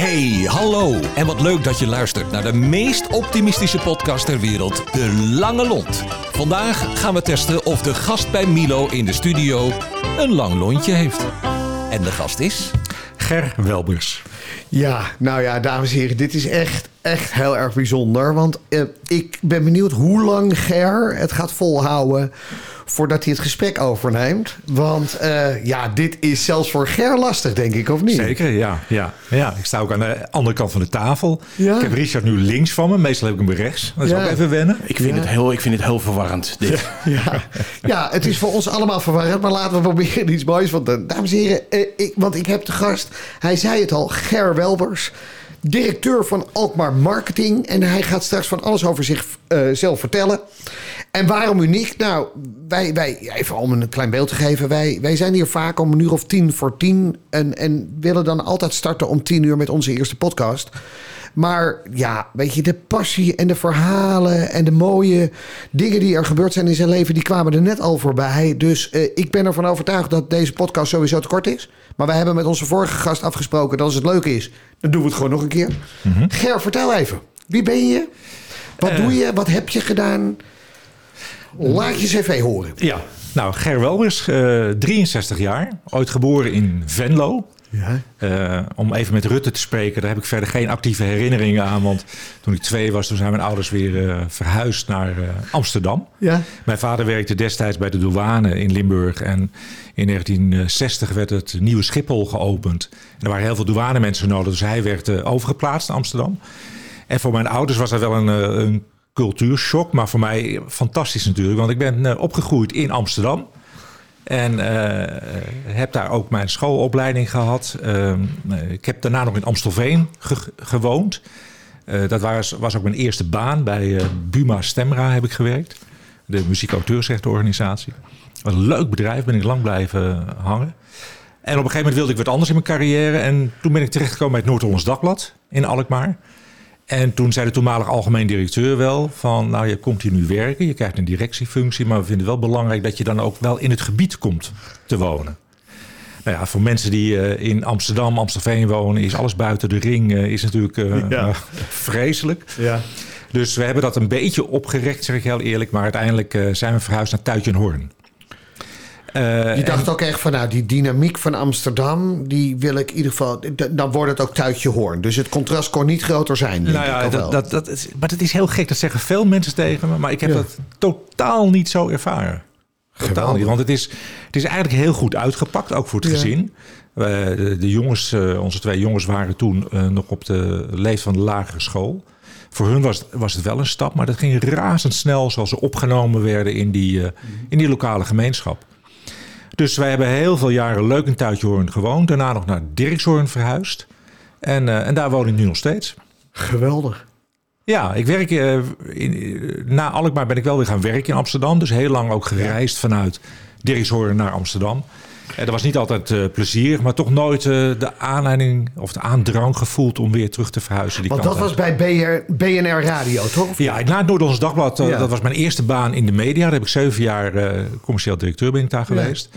Hey, hallo. En wat leuk dat je luistert naar de meest optimistische podcast ter wereld, De Lange Lont. Vandaag gaan we testen of de gast bij Milo in de studio een lang lontje heeft. En de gast is... Ger Welbers. Ja, nou ja, dames en heren, dit is echt, echt heel erg bijzonder. Want eh, ik ben benieuwd hoe lang Ger het gaat volhouden voordat hij het gesprek overneemt. Want eh, ja, dit is zelfs voor Ger lastig, denk ik, of niet? Zeker, ja, ja. ja. Ik sta ook aan de andere kant van de tafel. Ja. Ik heb Richard nu links van me. Meestal heb ik hem rechts. Dat is Ja. ook even wennen. Ik vind, het heel, ik vind het heel verwarrend. Dit. Ja. ja, het is voor ons allemaal verwarrend, maar laten we proberen iets moois. Want, dames en heren, eh, ik, want ik heb de gast, hij zei het al, Ger Welbers, directeur van Alkmaar Marketing. En hij gaat straks van alles over zichzelf vertellen. En waarom uniek? Nou, wij, wij, even om een klein beeld te geven, wij, wij zijn hier vaak om een uur of tien voor tien. En, en willen dan altijd starten om tien uur met onze eerste podcast. Maar ja, weet je, de passie en de verhalen en de mooie dingen die er gebeurd zijn in zijn leven, die kwamen er net al voorbij. Dus eh, ik ben ervan overtuigd dat deze podcast sowieso te kort is. Maar wij hebben met onze vorige gast afgesproken dat als het leuk is, dan doen we het gewoon nog een keer. Ger, vertel even. Wie ben je? Wat doe je? Wat heb je gedaan? Laat je cv horen. Ja. Nou, Ger Welbers, eh 63 jaar. Ooit geboren in Venlo. Ja. Eh, om even met Rutte te spreken, daar heb ik verder geen actieve herinneringen aan. Want toen ik twee was, toen zijn mijn ouders weer eh, verhuisd naar eh, Amsterdam. Ja. Mijn vader werkte destijds bij de douane in Limburg. En in 1960 werd het nieuwe Schiphol geopend. En er waren heel veel douanemensen nodig, dus hij werd overgeplaatst naar Amsterdam. En voor mijn ouders was dat wel een, een cultuurshock. Maar voor mij fantastisch natuurlijk, want ik ben opgegroeid in Amsterdam. En eh, heb daar ook mijn schoolopleiding gehad. Ehm, ik heb daarna nog in Amstelveen ge- gewoond. Eh, dat was, was ook mijn eerste baan. Bij eh, Buma Stemra heb ik gewerkt. De muziek-auteursrechtenorganisatie. Wat een leuk bedrijf, ben ik lang blijven hangen. En op een gegeven moment wilde ik wat anders in mijn carrière. En toen ben ik terechtgekomen bij het Noord-Hollands Dagblad in Alkmaar. En toen zei de toenmalige algemeen directeur wel van... nou, je komt hier nu werken, je krijgt een directiefunctie... maar we vinden het wel belangrijk dat je dan ook wel in het gebied komt te wonen. Nou ja, voor mensen die eh, in Amsterdam, Amstelveen wonen... is alles buiten de ring eh, is natuurlijk eh, Ja. vreselijk. Ja. Dus we hebben dat een beetje opgerekt, zeg ik heel eerlijk. Maar uiteindelijk zijn we verhuisd naar Tuitjenhoorn. Eh, Je dacht en- ook echt van, nou, die dynamiek van Amsterdam, die wil ik in ieder geval. Dan wordt het ook tuitje hoorn. Dus het contrast kon niet groter zijn. Denk Nou ja, dat, dat, dat is, maar dat is heel gek. Dat zeggen veel mensen tegen me. Maar ik heb Ja. dat totaal niet zo ervaren. Totaal niet. Want het is, het is eigenlijk heel goed uitgepakt, ook voor het Ja. gezin. De, de jongens, eh, onze twee jongens waren toen eh, nog op de leeftijd van de lagere school. Voor hun was, was het wel een stap, maar dat ging razendsnel zoals ze opgenomen werden in die, in die lokale gemeenschap. Dus wij hebben heel veel jaren leuk in Tuitjehoorn gewoond. Daarna nog naar Dirkshoorn verhuisd. En, eh, en daar woon ik nu nog steeds. Geweldig. Ja, ik werk eh, in, eh, na Alkmaar ben ik wel weer gaan werken in Amsterdam. Dus heel lang ook gereisd vanuit Dirkshoorn naar Amsterdam. En dat was niet altijd eh, plezier, maar toch nooit eh, de aanleiding of de aandrang gevoeld om weer terug te verhuizen. Die Want dat was bij BR, BNR Radio, toch? Ja, na het Noord-Hollands Dagblad, eh, Ja. dat was mijn eerste baan in de media. Daar heb ik zeven jaar eh, commercieel directeur ben ik daar geweest.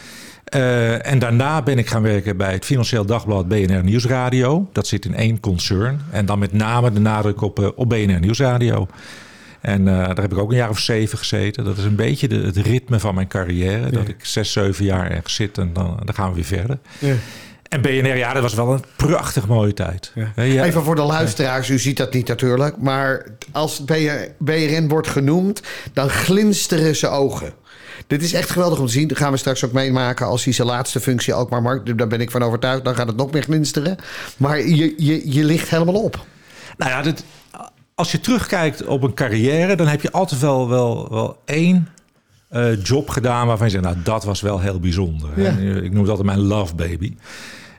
Eh, en daarna ben ik gaan werken bij het Financieel Dagblad BNR Nieuwsradio. Dat zit in één concern. En dan met name de nadruk op, eh, op BNR Nieuwsradio. En eh, daar heb ik ook een jaar of zeven gezeten. Dat is een beetje de, het ritme van mijn carrière. Dat ik zes, zeven jaar ergens zit en dan, dan gaan we weer verder. Ja. En BNR, ja, dat was wel een prachtig mooie tijd. Ja. Even voor de luisteraars, u ziet dat niet natuurlijk. Maar als BRN wordt genoemd, dan glinsteren zijn ogen. Dit is echt geweldig om te zien. Dat gaan we straks ook meemaken als hij zijn laatste functie ook maar maakt. Daar ben ik van overtuigd. Dan gaat het nog meer glinsteren. Maar je, je, je ligt helemaal op. Nou ja, dit, als je terugkijkt op een carrière, dan heb je altijd wel, wel, wel één eh, job gedaan waarvan je zegt, nou dat was wel heel bijzonder. Ja. Ik noem het altijd mijn love baby.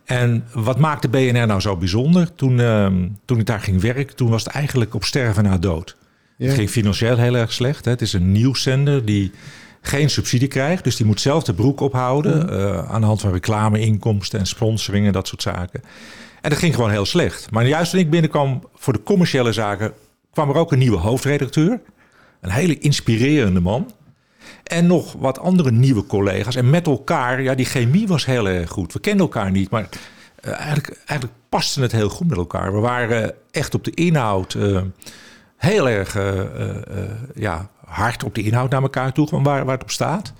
En wat maakte BNR nou zo bijzonder? Toen, ehm, toen ik daar ging werken, toen was het eigenlijk op sterven na dood. Ja. Het ging financieel heel erg slecht. Hè. Het is een nieuwszender die geen subsidie krijgt. Dus die moet zelf de broek ophouden. eh, aan de hand van reclameinkomsten en sponsoring en dat soort zaken. En dat ging gewoon heel slecht. Maar juist toen ik binnenkwam voor de commerciële zaken... kwam er ook een nieuwe hoofdredacteur. Een hele inspirerende man. En nog wat andere nieuwe collega's. En met elkaar, ja, die chemie was heel erg goed. We kenden elkaar niet, maar eh, eigenlijk, eigenlijk paste het heel goed met elkaar. We waren echt op de inhoud eh, heel erg eh, ja, hard op de inhoud naar elkaar toe, waar, waar het op staat.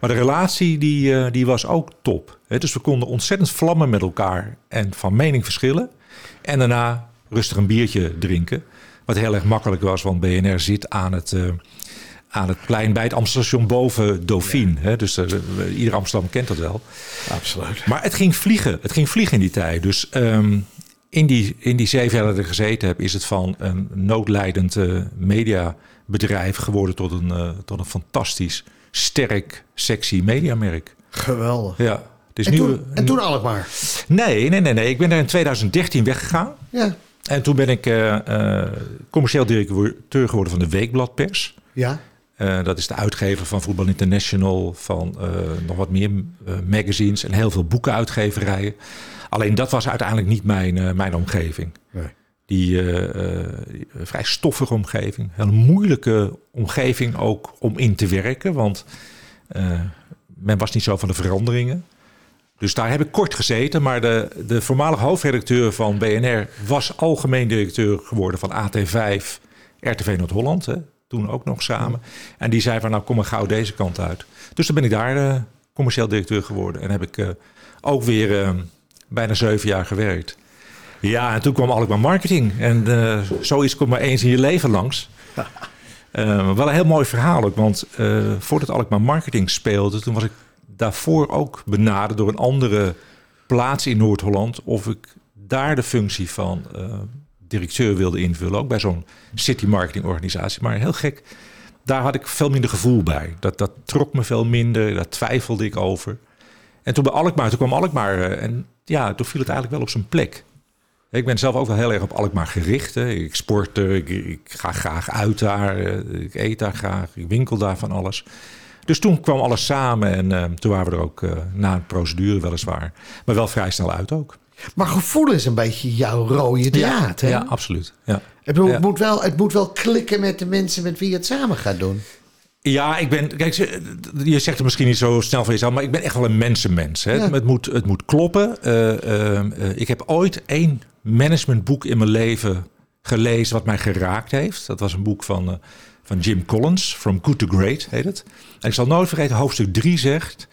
Maar de relatie die, die was ook top. Dus we konden ontzettend vlammen met elkaar en van mening verschillen. En daarna rustig een biertje drinken. Wat heel erg makkelijk was, want BNR zit aan het, eh, aan het plein bij het Amstelstation boven Dauphine. Hè? Dus eh, ieder Amsterdam kent dat wel. Absoluut. Maar het ging vliegen. Het ging vliegen in die tijd. Dus ehm, in, die, in die zeven jaar dat ik gezeten heb, is het van een noodlijdend eh, mediabedrijf geworden tot een, tot een fantastisch, sterk, sexy mediamerk. Geweldig. Ja. Het is En nu, toen, en toen Alkmaar. Nee, nee, nee, nee. Ik ben daar in 2013 weggegaan. Ja. En toen ben ik eh, eh, commercieel directeur geworden van de Weekbladpers. Ja. Eh, dat is de uitgever van Voetbal International, van nog wat meer magazines en heel veel boekenuitgeverijen. Alleen dat was uiteindelijk niet mijn, mijn omgeving. Nee. Die vrij stoffige omgeving. Een moeilijke omgeving ook om in te werken, want men was niet zo van de veranderingen. Dus daar heb ik kort gezeten, maar de, de voormalige hoofdredacteur van BNR was algemeen directeur geworden van AT5, RTV Noord-Holland. Toen ook nog samen. En die zei van nou kom maar gauw deze kant uit. Dus dan ben ik daar eh, commercieel directeur geworden. En heb ik eh, ook weer eh, bijna zeven jaar gewerkt. Ja, en toen kwam Alkmaar Marketing. En zoiets komt maar eens in je leven langs. Wel een heel mooi verhaal ook, want voordat Alkmaar Marketing speelde, toen was ik daarvoor ook benaderd door een andere plaats in Noord-Holland of ik daar de functie van eh, directeur wilde invullen, ook bij zo'n city marketing organisatie. Maar heel gek, daar had ik veel minder gevoel bij. Dat, dat trok me veel minder, daar twijfelde ik over. En toen bij Alkmaar, toen kwam Alkmaar eh, en ja, toen viel het eigenlijk wel op zijn plek. Ik ben zelf ook wel heel erg op Alkmaar gericht. Hè. Ik sport er, ik, ik ga graag uit daar, eh, ik eet daar graag, ik winkel daar van alles. Dus toen kwam alles samen en eh, toen waren we er ook eh, na een procedure weliswaar, maar wel vrij snel uit ook. Maar gevoel is een beetje jouw rode draad. hè? Ja, absoluut. Ja. Ja. het, moet wel, het moet wel klikken met de mensen met wie je het samen gaat doen. Ja, ik ben. Kijk, je zegt het misschien niet zo snel van jezelf, maar ik ben echt wel een mensenmens. Hè. Ja. Het, moet, het moet kloppen. Eh, eh, eh, ik heb ooit één managementboek in mijn leven gelezen wat mij geraakt heeft. Dat was een boek van, van Jim Collins, From Good to Great heet het. En ik zal nooit vergeten, hoofdstuk 3 zegt: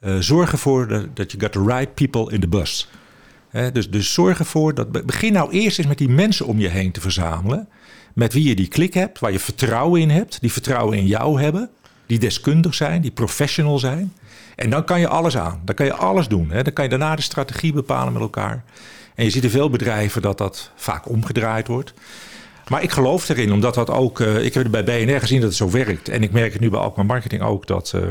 eh, Zorg ervoor dat you got the right people in the bus. Dus, dus zorg ervoor dat. Begin nou eerst eens met die mensen om je heen te verzamelen. Met wie je die klik hebt, waar je vertrouwen in hebt, die vertrouwen in jou hebben, die deskundig zijn, die professional zijn. En dan kan je alles aan. Dan kan je alles doen. Dan kan je daarna de strategie bepalen met elkaar. En je ziet in veel bedrijven dat dat vaak omgedraaid wordt. Maar ik geloof erin, omdat dat ook. eh, ik heb bij BNR gezien dat het zo werkt. En ik merk het nu bij Alkmaar Marketing ook dat. eh,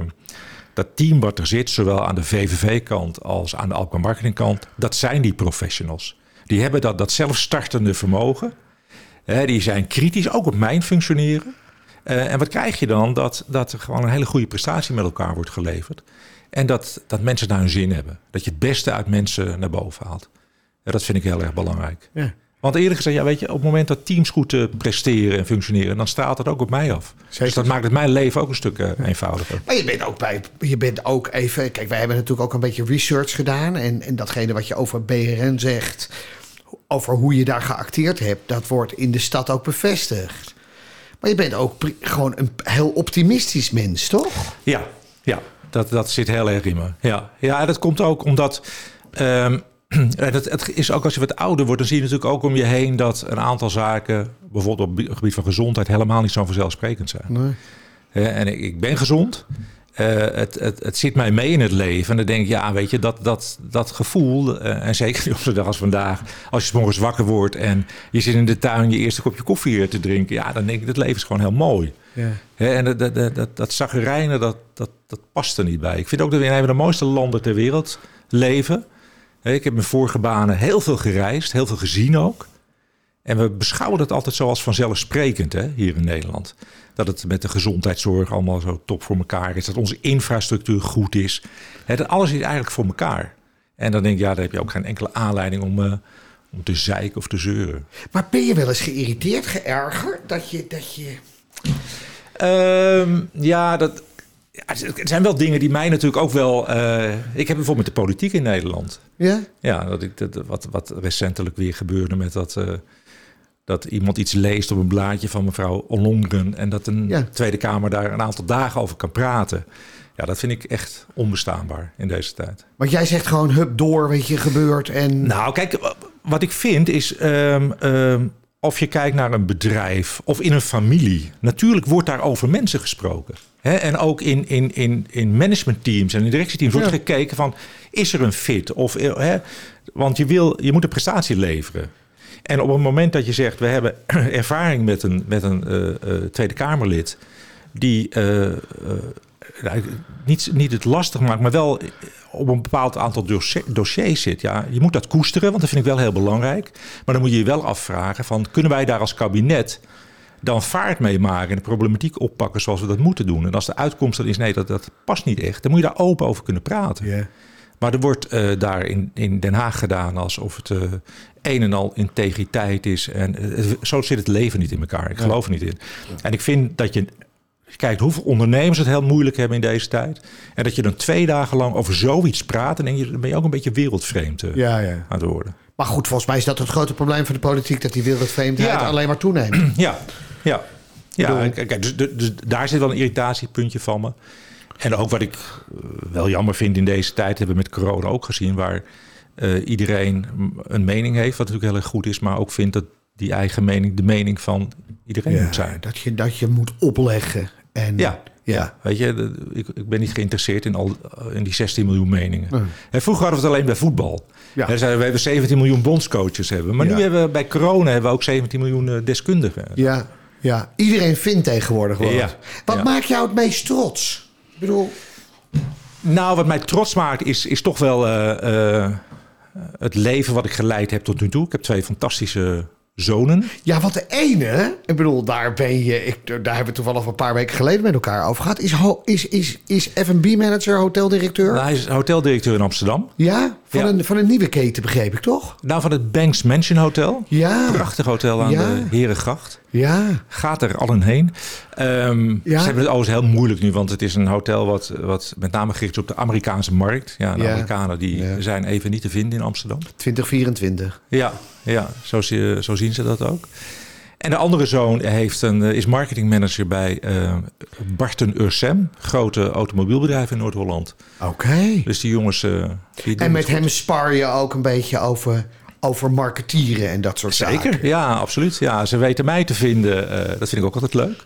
dat team wat er zit, zowel aan de VVV-kant als aan de Alkmaar Marketing-kant, dat zijn die professionals. Die hebben dat, dat zelfstartende vermogen. Hè, die zijn kritisch, ook op mijn functioneren. Eh, en wat krijg je dan? Dat, dat er gewoon een hele goede prestatie met elkaar wordt geleverd. En dat, dat mensen naar hun zin hebben. Dat je het beste uit mensen naar boven haalt. Ja, dat vind ik heel erg belangrijk. Ja. Want eerlijk gezegd, ja, weet je, op het moment dat teams goed eh, presteren en functioneren, dan straalt het ook op mij af. Dus dat maakt het mijn leven ook een stuk eh, eenvoudiger. Maar je bent ook bij, je bent ook even. Kijk, wij hebben natuurlijk ook een beetje research gedaan. En, en datgene wat je over BRN zegt, over hoe je daar geacteerd hebt, dat wordt in de stad ook bevestigd. Maar je bent ook gewoon een heel optimistisch mens, toch? Ja, ja dat, dat zit heel erg in me. Ja, ja dat komt ook omdat. ehm, het, het is ook als je wat ouder wordt, dan zie je natuurlijk ook om je heen dat een aantal zaken, bijvoorbeeld op het gebied van gezondheid, helemaal niet zo vanzelfsprekend zijn. Nee. Hè, en ik, ik ben gezond. Eh, het, het, het zit mij mee in het leven. En dan denk ik, ja, weet je, dat, dat, dat gevoel, eh, en zeker op zo'n dag als vandaag, als je 's morgens wakker wordt en je zit in de tuin je eerste kopje koffie te drinken, ja, dan denk ik, het leven is gewoon heel mooi. Ja. En dat, dat, dat, dat, dat, dat, dat past er niet bij. Ik vind ook dat we in een van de mooiste landen ter wereld leven. Ik heb mijn vorige banen heel veel gereisd, heel veel gezien ook. En we beschouwen dat altijd zo als vanzelfsprekend hè, hier in Nederland. Dat het met de gezondheidszorg allemaal zo top voor elkaar is. Dat onze infrastructuur goed is. Hè, dat alles is eigenlijk voor elkaar. En dan denk ik, ja, daar heb je ook geen enkele aanleiding om, eh, om te zeiken of te zeuren. Maar ben je wel eens geïrriteerd, geërgerd dat je. Dat je... Ehm, ja, dat, het zijn wel dingen die mij natuurlijk ook wel. eh, ik heb bijvoorbeeld met de politiek in Nederland. Ja? Ja, dat ik, dat, wat, wat recentelijk weer gebeurde met dat. eh, dat iemand iets leest op een blaadje van mevrouw Ollongren. en dat een Ja. Tweede Kamer daar een aantal dagen over kan praten. Ja, dat vind ik echt onbestaanbaar in deze tijd. Want jij zegt gewoon hup door, weet je, gebeurt en... Nou, kijk, wat ik vind is. ehm, ehm, of je kijkt naar een bedrijf of in een familie. Natuurlijk wordt daar over mensen gesproken. En ook in, in, in, in managementteams en in directieteams wordt Ja. gekeken van... is er een fit? Of, eh? Want je, wil, je moet een prestatie leveren. En op het moment dat je zegt... we hebben ervaring met een, met een eh, eh, Tweede Kamerlid... die nou, niet, niet het lastig maakt, maar wel op een bepaald aantal dossier- dossiers zit. Ja, je moet dat koesteren, want dat vind ik wel heel belangrijk. Maar dan moet je je wel afvragen van... kunnen wij daar als kabinet dan vaart mee maken... en de problematiek oppakken zoals we dat moeten doen? En als de uitkomst dan is, nee, dat, dat past niet echt... dan moet je daar open over kunnen praten. Maar er wordt eh, daar in, in Den Haag gedaan alsof het eh, een en al integriteit is. En eh, zo zit het leven niet in elkaar. Ik geloof er niet in. En ik vind dat je kijkt hoeveel ondernemers het heel moeilijk hebben in deze tijd. En dat je dan twee dagen lang over zoiets praat. En dan denk je, dan ben je ook een beetje wereldvreemd eh, Ja, ja. aan het worden. Maar goed, volgens mij is dat het grote probleem van de politiek... dat die wereldvreemdheid Ja. alleen maar toeneemt. Ja, ja. Ja, kijk, kijk, dus, dus daar zit wel een irritatiepuntje van me. En ook wat ik eh, wel jammer vind in deze tijd, hebben we met corona ook gezien, waar eh, iedereen een mening heeft, wat natuurlijk heel erg goed is, maar ook vindt dat die eigen mening de mening van iedereen moet zijn. dat, je, dat je moet opleggen. En, Ja, ja. ja. weet je, de- ik, ik ben niet geïnteresseerd in, al, in die 16 miljoen meningen. En vroeger hadden we het alleen bij voetbal. Ja. Hè, zeiden we hebben 17 miljoen bondscoaches hebben. Maar Ja. nu hebben we bij corona hebben we ook 17 miljoen eh, deskundigen. Ja, ja. Iedereen vindt tegenwoordig wel Ja. wat. Maakt jou het meest trots? Ik bedoel, Nou, wat mij trots maakt is, is toch wel eh, eh, het leven wat ik geleid heb tot nu toe. Ik heb twee fantastische zonen. ja, wat de ene, ik bedoel, daar ben je, ik, daar hebben we toevallig een paar weken geleden met elkaar over gehad. Is, is, is, is F&B-manager, hoteldirecteur? Nou, hij is hoteldirecteur in Amsterdam. ja, van, Ja. Een, van een nieuwe keten, begreep ik toch? Nou, van het Banks Mansion Hotel. Ja. Prachtig hotel aan Ja. de Herengracht. Ja, Gaat er allen heen. Ehm, Ja. Ze hebben het overigens heel moeilijk nu, want het is een hotel wat, wat met name gericht is op de Amerikaanse markt. Ja, de Ja. Amerikanen die Ja. zijn even niet te vinden in Amsterdam. 2024. Ja, ja zo, zo zien ze dat ook. En de andere zoon heeft een, eh, is marketingmanager bij eh Barton Ursem, grote automobielbedrijf in Noord-Holland. Oké. Dus die jongens. eh, die En met hem spar je ook een beetje over, over marketieren en dat soort zaken. Zeker, ja, absoluut. Ja, ze weten mij te vinden. eh, dat vind ik ook altijd leuk.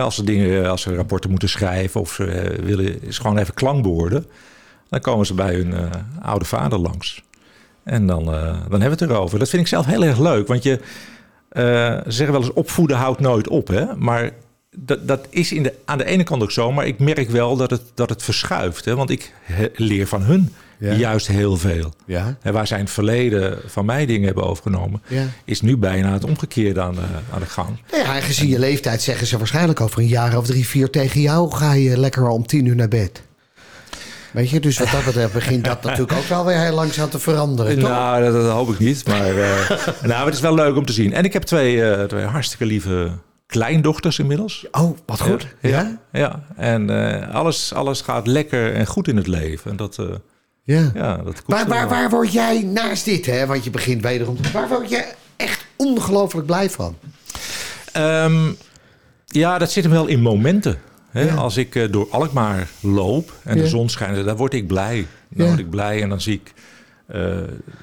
Als ze dingen, als ze rapporten moeten schrijven of ze eh, willen is gewoon even klankborden, dan komen ze bij hun eh, oude vader langs. En dan, dan hebben we het erover. Dat vind ik zelf heel erg leuk, want je ze zeggen wel eens opvoeden houdt nooit op, hè? Maar dat, dat is in de, aan de ene kant ook zo, maar ik merk wel dat het, dat het verschuift. Hè? Want ik leer van hun. Juist heel veel. Ja. En waar zij in het verleden van mij dingen hebben overgenomen, is nu bijna het omgekeerde aan de, aan de gang. Nou ja, en gezien je leeftijd zeggen ze waarschijnlijk over een jaar of drie, vier tegen jou ga je lekker om tien uur naar bed. Weet je, dus wat dat betreft begint dat natuurlijk ook wel weer heel langzaam te veranderen. toch? Nou, dat, dat hoop ik niet. Maar eh, nou, het is wel leuk om te zien. En ik heb twee, eh, twee hartstikke lieve kleindochters inmiddels. Oh, wat goed. Ja? Ja, en eh, alles, alles gaat lekker en goed in het leven. En dat, Ja. ja, dat Waar, waar, waar word jij naast dit, hè? Want je begint wederom. Waar word jij echt ongelooflijk blij van? Ehm, ja, dat zit hem wel in momenten. Hè? Ja. Als ik eh, door Alkmaar loop en Ja. de zon schijnt, dan word ik blij. Dan word ik blij en dan zie ik eh,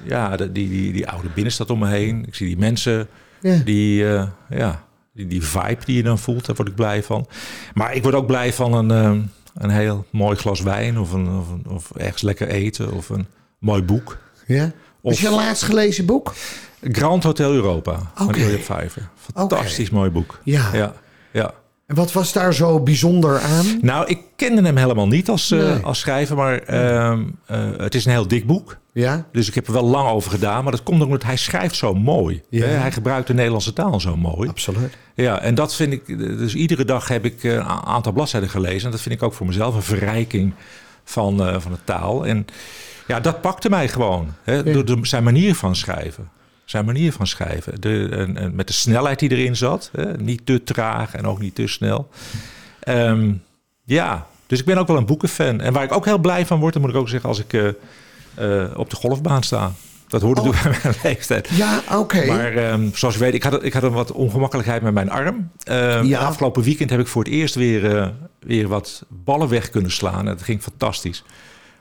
ja, die, die, die oude binnenstad om me heen. Ik zie die mensen, die, eh, ja, die, die vibe die je dan voelt, daar word ik blij van. Maar ik word ook blij van een, ehm, een heel mooi glas wijn of, een, of, een, of ergens lekker eten of een mooi boek. Ja? Of- Is je laatst gelezen boek? Grand Hotel Europa van. Ilja Pfeiffer. Fantastisch mooi boek. Ja. ja, ja. En wat was daar zo bijzonder aan? Nou, ik kende hem helemaal niet als, eh, als schrijver, maar ehm, eh, het is een heel dik boek. Ja? Dus ik heb er wel lang over gedaan, maar dat komt ook omdat hij schrijft zo mooi. Ja. Hè, Hij gebruikt de Nederlandse taal zo mooi. Absoluut. Ja, en dat vind ik. Dus iedere dag heb ik eh, een aantal bladzijden gelezen. En dat vind ik ook voor mezelf een verrijking van, eh, van de taal. En ja, dat pakte mij gewoon. Hè, Door de, zijn manier van schrijven. Zijn manier van schrijven. De, en, en met de snelheid die erin zat. Hè, niet te traag en ook niet te snel. Ehm, ja, dus Dus ik ben ook wel een boekenfan. En waar ik ook heel blij van word, dan moet ik ook zeggen, als ik eh, eh, op de golfbaan sta. Dat hoort Oh. bij mijn leeftijd. Ja, oké. Maar ehm, zoals je weet, ik had, ik had een wat ongemakkelijkheid met mijn arm. Ehm, Ja. Afgelopen weekend heb ik voor het eerst weer, eh, weer wat ballen weg kunnen slaan. En dat ging fantastisch.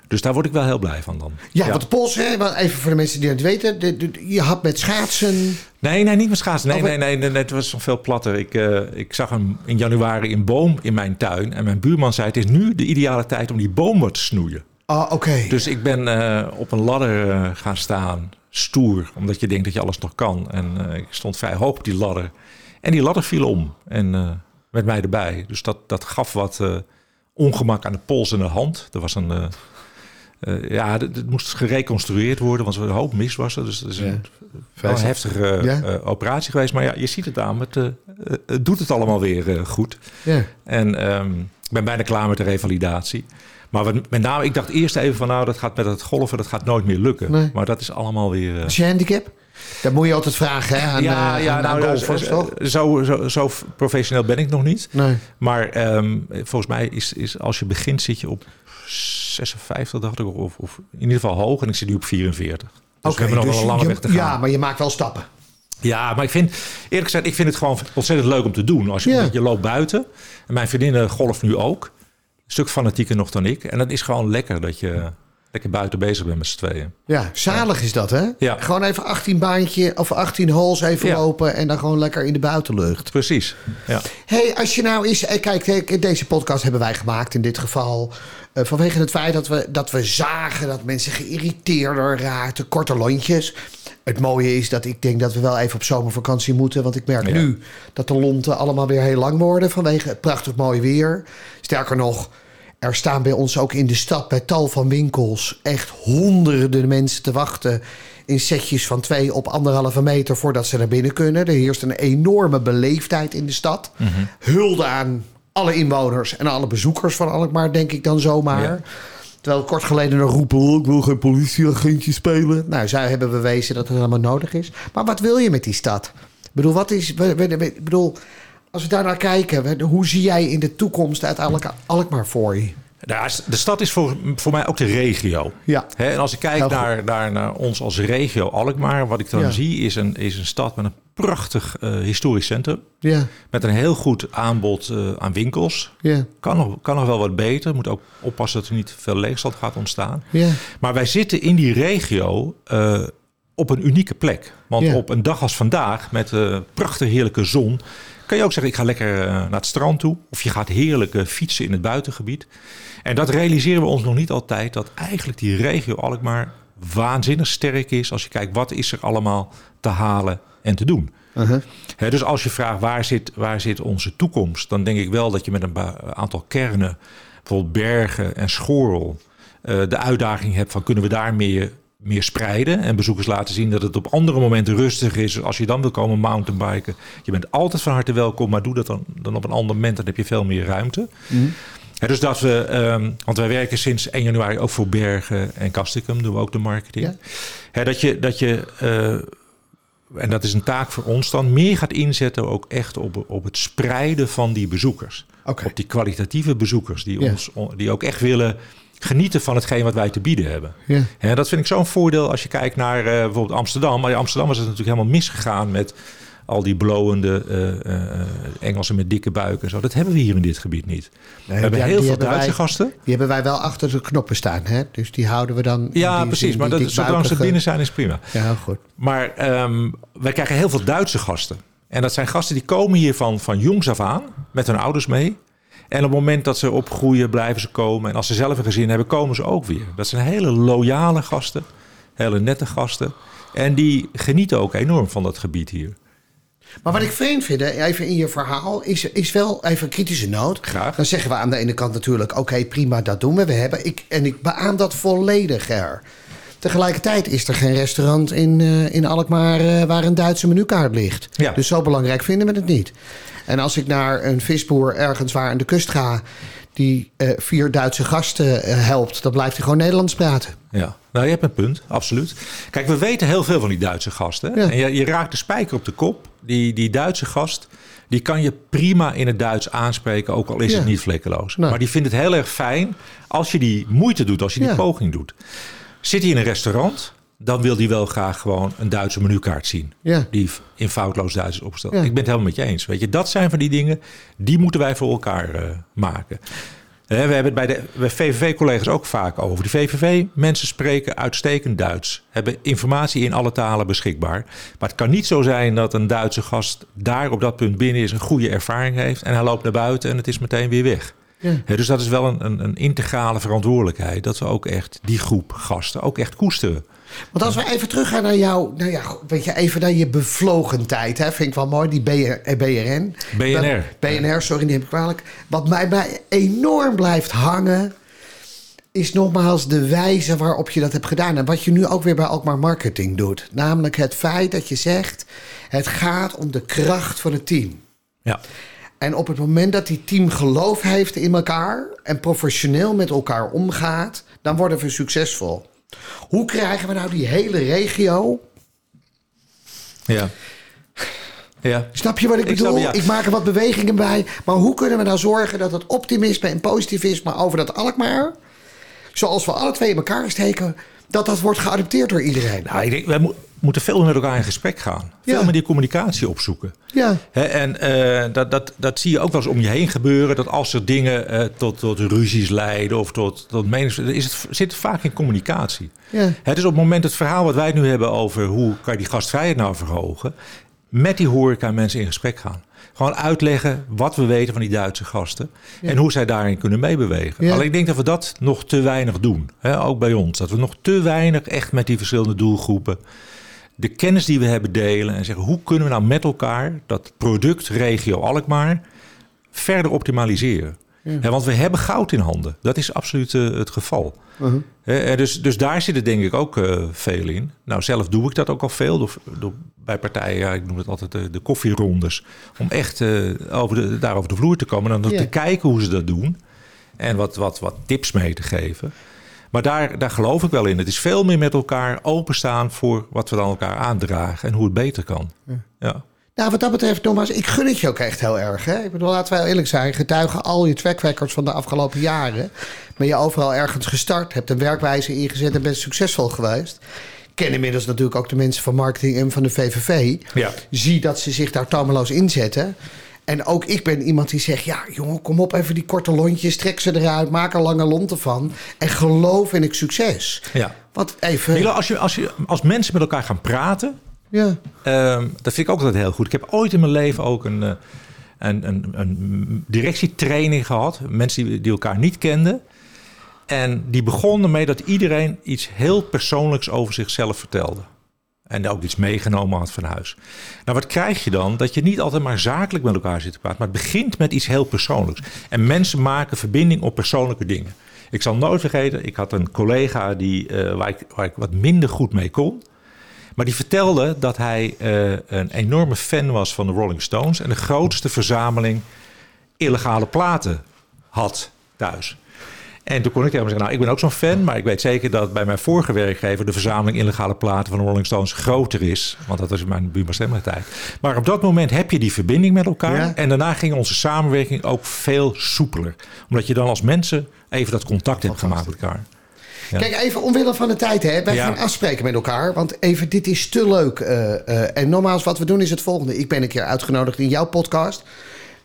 Dus daar word ik wel heel blij van dan. Ja, want de pols, hè, want even voor de mensen die het weten. de- de- je had met schaatsen... Nee, nee, niet met schaatsen. Nee, Oh, nee, nee, nee, nee, het was nog veel platter. Ik, eh, ik zag een, in januari een boom in mijn tuin. En mijn buurman zei, het is nu de ideale tijd om die boom wat te snoeien. Oh, oké. Dus ik ben eh, op een ladder eh, gaan staan, stoer, omdat je denkt dat je alles nog kan. En eh, ik stond vrij hoog op die ladder. En die ladder viel om. En met mij erbij. Dus dat, dat gaf wat ongemak aan de pols en de hand. Er was een. ja, het moest gereconstrueerd worden, want er een hoop mis was er. Dus het is een, wel een heftige Ja. operatie geweest. Maar ja, je ziet het aan. Het, het doet het allemaal weer goed. Ja. En ehm, ik ben bijna klaar met de revalidatie. Maar wat, met name, ik dacht eerst even van nou, dat gaat met het golven, dat gaat nooit meer lukken. Nee. Maar dat is allemaal weer. eh, Is je handicap? Dat moet je altijd vragen hè, aan, ja, eh, ja, aan, aan nou, golfers, zo, toch? zo, zo, zo professioneel ben ik nog niet. Nee. Maar ehm, volgens mij is, is als je begint, zit je op 56, dacht ik, of, of in ieder geval hoog. En ik zit nu op 44. Dus Oké, we hebben nog dus wel een lange je- weg te gaan. Ja, maar je maakt wel stappen. Ja, maar ik vind, eerlijk gezegd, ik vind het gewoon ontzettend leuk om te doen. Als je, Ja. je loopt buiten. En mijn vriendinnen golft nu ook. Stuk fanatieker nog dan ik. En dat is gewoon lekker dat je lekker buiten bezig bent met z'n tweeën. Ja, zalig is dat, hè? Ja. Gewoon even 18 baantje of 18 holes even Ja. lopen en dan gewoon lekker in de buitenlucht. Precies. Ja. hey, als je nou eens... Kijk, deze podcast hebben wij gemaakt in dit geval... eh, vanwege het feit dat we, dat we zagen dat mensen geïrriteerder raakten. Korte lontjes. Het mooie is dat ik denk dat we wel even op zomervakantie moeten. Want ik merk Ja. nu dat de lonten allemaal weer heel lang worden... vanwege het prachtig mooi weer. Sterker nog... Er staan bij ons ook in de stad bij tal van winkels echt honderden mensen te wachten in setjes van twee op anderhalve meter voordat ze naar binnen kunnen. Er heerst een enorme beleefdheid in de stad. Hulde aan alle inwoners en alle bezoekers van Alkmaar, denk ik dan zomaar. Ja. Terwijl kort geleden nog roepen, "Oh, ik wil geen politieagentje spelen. Nou, zij hebben bewezen dat het helemaal nodig is. Maar wat wil je met die stad? Ik bedoel, wat is, ik bedoel, als we daar naar kijken, hoe zie jij in de toekomst uiteindelijk Alkmaar voor je? Nou, de stad is voor, voor mij ook de regio. Ja. En als ik kijk naar, naar, naar ons als regio Alkmaar, wat ik dan Ja. zie is een, is een stad met een prachtig eh, historisch centrum. Ja, Met een heel goed aanbod eh, aan winkels. ja, Kan nog, kan nog wel wat beter. Moet ook oppassen dat er niet veel leegstand gaat ontstaan. ja. Maar wij zitten in die regio eh, op een unieke plek. Want op een dag als vandaag, met eh prachtig heerlijke zon... kan je ook zeggen, ik ga lekker eh, naar het strand toe. Of je gaat heerlijk eh, fietsen in het buitengebied. En dat realiseren we ons nog niet altijd... dat eigenlijk die regio Alkmaar waanzinnig sterk is... als je kijkt, wat is er allemaal te halen en te doen. Hè, dus als je vraagt waar zit, waar zit onze toekomst, dan denk ik wel dat je met een aantal kernen, bijvoorbeeld Bergen en Schorl, eh, de uitdaging hebt van kunnen we daar meer, meer spreiden en bezoekers laten zien dat het op andere momenten rustig is. Als je dan wil komen mountainbiken, je bent altijd van harte welkom, maar doe dat dan, dan op een ander moment, dan heb je veel meer ruimte. Hè, dus dat we, ehm, want wij werken sinds 1 januari ook voor Bergen en Castricum, doen we ook de marketing. Ja. Dat je, dat je eh, en dat is een taak voor ons dan, meer gaat inzetten ook echt op, op het spreiden van die bezoekers. Op die kwalitatieve bezoekers die, ons, die ook echt willen genieten van hetgeen wat wij te bieden hebben. Ja. Hè, dat vind ik zo'n voordeel als je kijkt naar eh, bijvoorbeeld Amsterdam. Maar in Amsterdam is het natuurlijk helemaal misgegaan met al die blowende eh, eh, Engelsen met dikke buiken en zo. Dat hebben we hier in dit gebied niet. we hebben ja, heel veel Duitse wij- gasten. Die hebben wij wel achter de knoppen staan, hè? Dus die houden we dan. Ja, die precies. Maar die dat, zolang ze binnen zijn is prima. Ja, goed. Maar ehm, wij krijgen heel veel Duitse gasten. En dat zijn gasten die komen hier van, van jongs af aan met hun ouders mee. En op het moment dat ze opgroeien, blijven ze komen. En als ze zelf een gezin hebben, komen ze ook weer. Dat zijn hele loyale gasten, hele nette gasten. En die genieten ook enorm van dat gebied hier. Maar wat ik vreemd vind, even in je verhaal, is, is wel even kritische noot. Graag. Dan zeggen we aan de ene kant natuurlijk, oké, prima, dat doen we. we hebben, ik, en ik beaam dat volledig, Ger. Tegelijkertijd is er geen restaurant in, eh, in Alkmaar eh, waar een Duitse menukaart ligt. Ja. Dus zo belangrijk vinden we het niet. En als ik naar een visboer ergens waar aan de kust ga... die eh, vier Duitse gasten helpt, dan blijft hij gewoon Nederlands praten. Ja, nou je hebt een punt, absoluut. Kijk, we weten heel veel van die Duitse gasten. Ja. En je, je raakt de spijker op de kop. Die, die Duitse gast, die kan je prima in het Duits aanspreken, ook al is Ja. het niet vlekkeloos. Nou. Maar die vindt het heel erg fijn als je die moeite doet, als je die poging doet. Zit hij in een restaurant, dan wil hij wel graag gewoon een Duitse menukaart zien. Ja. Die in foutloos Duits is opgesteld. Ja. Ik ben het helemaal met je eens. Weet je, dat zijn van die dingen, die moeten wij voor elkaar eh, maken. Hè, we hebben het bij de VVV-collega's ook vaak over. De VVV-mensen spreken uitstekend Duits. Hebben informatie in alle talen beschikbaar. Maar het kan niet zo zijn dat een Duitse gast daar op dat punt binnen is... een goede ervaring heeft en hij loopt naar buiten en het is meteen weer weg. Ja. Dus dat is wel een, een, een integrale verantwoordelijkheid... dat we ook echt die groep gasten ook echt koesteren. Want als we even teruggaan naar jou, nou ja, weet je, even naar je bevlogen tijd, hè, vind ik wel mooi, die BR, eh, BRN. BNR. BNR, sorry, neem ik kwalijk. Wat mij, mij enorm blijft hangen, is nogmaals de wijze waarop je dat hebt gedaan. En wat je nu ook weer bij Alkmaar Marketing doet. Namelijk het feit dat je zegt, het gaat om de kracht van het team. Ja. En op het moment dat die team geloof heeft in elkaar en professioneel met elkaar omgaat, dan worden we succesvol. Hoe krijgen we nou die hele regio? Ja. Ja. Snap je wat ik Ik bedoel? snap, ja. Ik maak er wat bewegingen bij. Maar hoe kunnen we nou zorgen dat het optimisme en positivisme over dat Alkmaar, zoals we alle twee in elkaar steken, dat dat wordt geadopteerd door iedereen? Nou, ik denk, wij mo- moeten veel met elkaar in gesprek gaan. Veel Ja. meer die communicatie opzoeken. Ja. En eh, dat, dat, dat zie je ook wel eens om je heen gebeuren. Dat als er dingen eh, tot, tot ruzies leiden of tot, tot menings... Is het, zit het vaak in communicatie. Ja. Het is op het moment het verhaal wat wij nu hebben over... hoe kan je die gastvrijheid nou verhogen... met die horeca mensen in gesprek gaan. Gewoon uitleggen wat we weten van die Duitse gasten... en hoe zij daarin kunnen meebewegen. Ja. Alleen ik denk dat we dat nog te weinig doen. Hè, ook bij ons. Dat we nog te weinig echt met die verschillende doelgroepen de kennis die we hebben delen en zeggen hoe kunnen we nou met elkaar dat product regio Alkmaar verder optimaliseren. Hè, want we hebben goud in handen. Dat is absoluut eh, het geval. Hè, en dus, dus daar zit het denk ik ook eh, veel in. Nou, zelf doe ik dat ook al veel. Door, door, bij partijen, ja, ik noem het altijd de, de koffierondes. Om echt eh, over de, daar over de vloer te komen. En dan Ja. te kijken hoe ze dat doen. En wat, wat, wat tips mee te geven. Maar daar, daar geloof ik wel in. Het is veel meer met elkaar openstaan voor wat we dan elkaar aandragen en hoe het beter kan. Ja. Nou, wat dat betreft, nogmaals, ik gun het je ook echt heel erg. Hè? Ik bedoel, laten we eerlijk zijn. Getuigen al je track records van de afgelopen jaren. Ben je overal ergens gestart, hebt een werkwijze ingezet en bent succesvol geweest. Ken inmiddels natuurlijk ook de mensen van marketing en van de VVV. Ja. Zie dat ze zich daar tomeloos inzetten. En ook ik ben iemand die zegt: Ja, jongen, kom op, even die korte lontjes, trek ze eruit, maak er lange lonten van. En geloof in het succes. ja. Wat even. Milo, als, je, als, je, als mensen met elkaar gaan praten, Ja. Ehm, dat vind ik ook altijd heel goed. Ik heb ooit in mijn leven ook een, eh, een, een, een directietraining gehad. Mensen die, die elkaar niet kenden. En die begon ermee dat iedereen iets heel persoonlijks over zichzelf vertelde. En ook iets meegenomen had van huis. Nou, wat krijg je dan? Dat je niet altijd maar zakelijk met elkaar zit te praten. Maar het begint met iets heel persoonlijks. En mensen maken verbinding op persoonlijke dingen. Ik zal nooit vergeten, ik had een collega die, eh, waar, ik, wat minder goed mee kon. Maar die vertelde dat hij eh, een enorme fan was van de Rolling Stones. En de grootste verzameling illegale platen had thuis. En toen kon ik tegen hem zeggen, nou, ik ben ook zo'n fan, maar ik weet zeker dat bij mijn vorige werkgever de verzameling illegale platen van Rolling Stones groter is. Want dat was in mijn Buma tijd. Maar op dat moment heb je die verbinding met elkaar. Ja. En daarna ging onze samenwerking ook veel soepeler. Omdat je dan als mensen even dat contact hebt gemaakt met elkaar. Ja. Kijk, even omwille van de tijd. Hè. Wij Ja. gaan afspreken met elkaar. Want even, dit is te leuk. eh, eh, en nogmaals, wat we doen is het volgende. Ik ben een keer uitgenodigd in jouw podcast.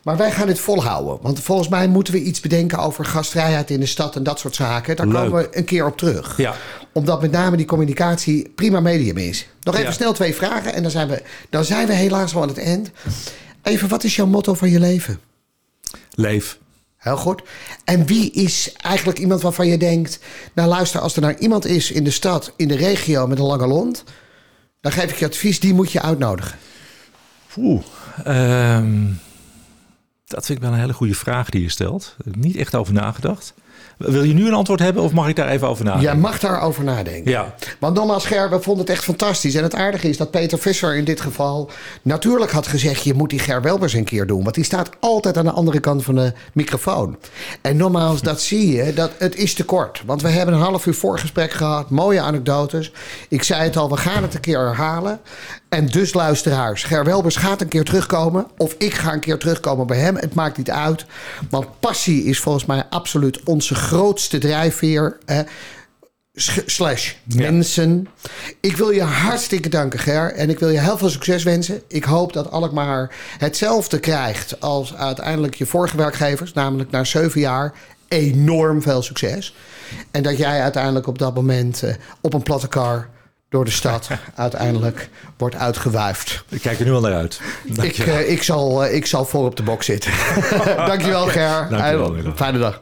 Maar wij gaan dit volhouden. Want volgens mij moeten we iets bedenken over gastvrijheid in de stad en dat soort zaken. Daar Leuk. komen we een keer op terug. Ja. Omdat met name die communicatie prima medium is. Nog even Ja. snel twee vragen en dan zijn, we, dan zijn we helaas al aan het eind. Even, wat is jouw motto van je leven? Leef. Heel goed. En wie is eigenlijk iemand waarvan je denkt... nou luister, als er nou iemand is in de stad, in de regio met een lange lont... dan geef ik je advies, die moet je uitnodigen. Oeh, ehm, dat vind ik wel een hele goede vraag die je stelt. Niet echt over nagedacht. Wil je nu een antwoord hebben of mag ik daar even over nadenken? Jij mag daarover nadenken. Ja. Want nogmaals, Ger, we vonden het echt fantastisch. En het aardige is dat Peter Visser in dit geval natuurlijk had gezegd... je moet die Ger Welbers een keer doen. Want die staat altijd aan de andere kant van de microfoon. En nogmaals, dat zie je, dat het is te kort. Want we hebben een half uur voorgesprek gehad. Mooie anekdotes. Ik zei het al, we gaan het een keer herhalen. En dus luisteraars, Ger Welbers gaat een keer terugkomen. Of ik ga een keer terugkomen bij hem. Het maakt niet uit. Want passie is volgens mij absoluut onze grootste drijfveer. Eh, slash mensen. Ik wil je hartstikke danken, Ger. En ik wil je heel veel succes wensen. Ik hoop dat Alkmaar hetzelfde krijgt als uiteindelijk je vorige werkgevers. Namelijk na zeven jaar enorm veel succes. En dat jij uiteindelijk op dat moment eh, op een platte kar door de stad uiteindelijk wordt uitgewuifd. Ik kijk er nu al naar uit. Ik, eh, ik, zal, eh, ik zal voor op de bok zitten. Dankjewel, Ger. Dankjewel. Fijne dag.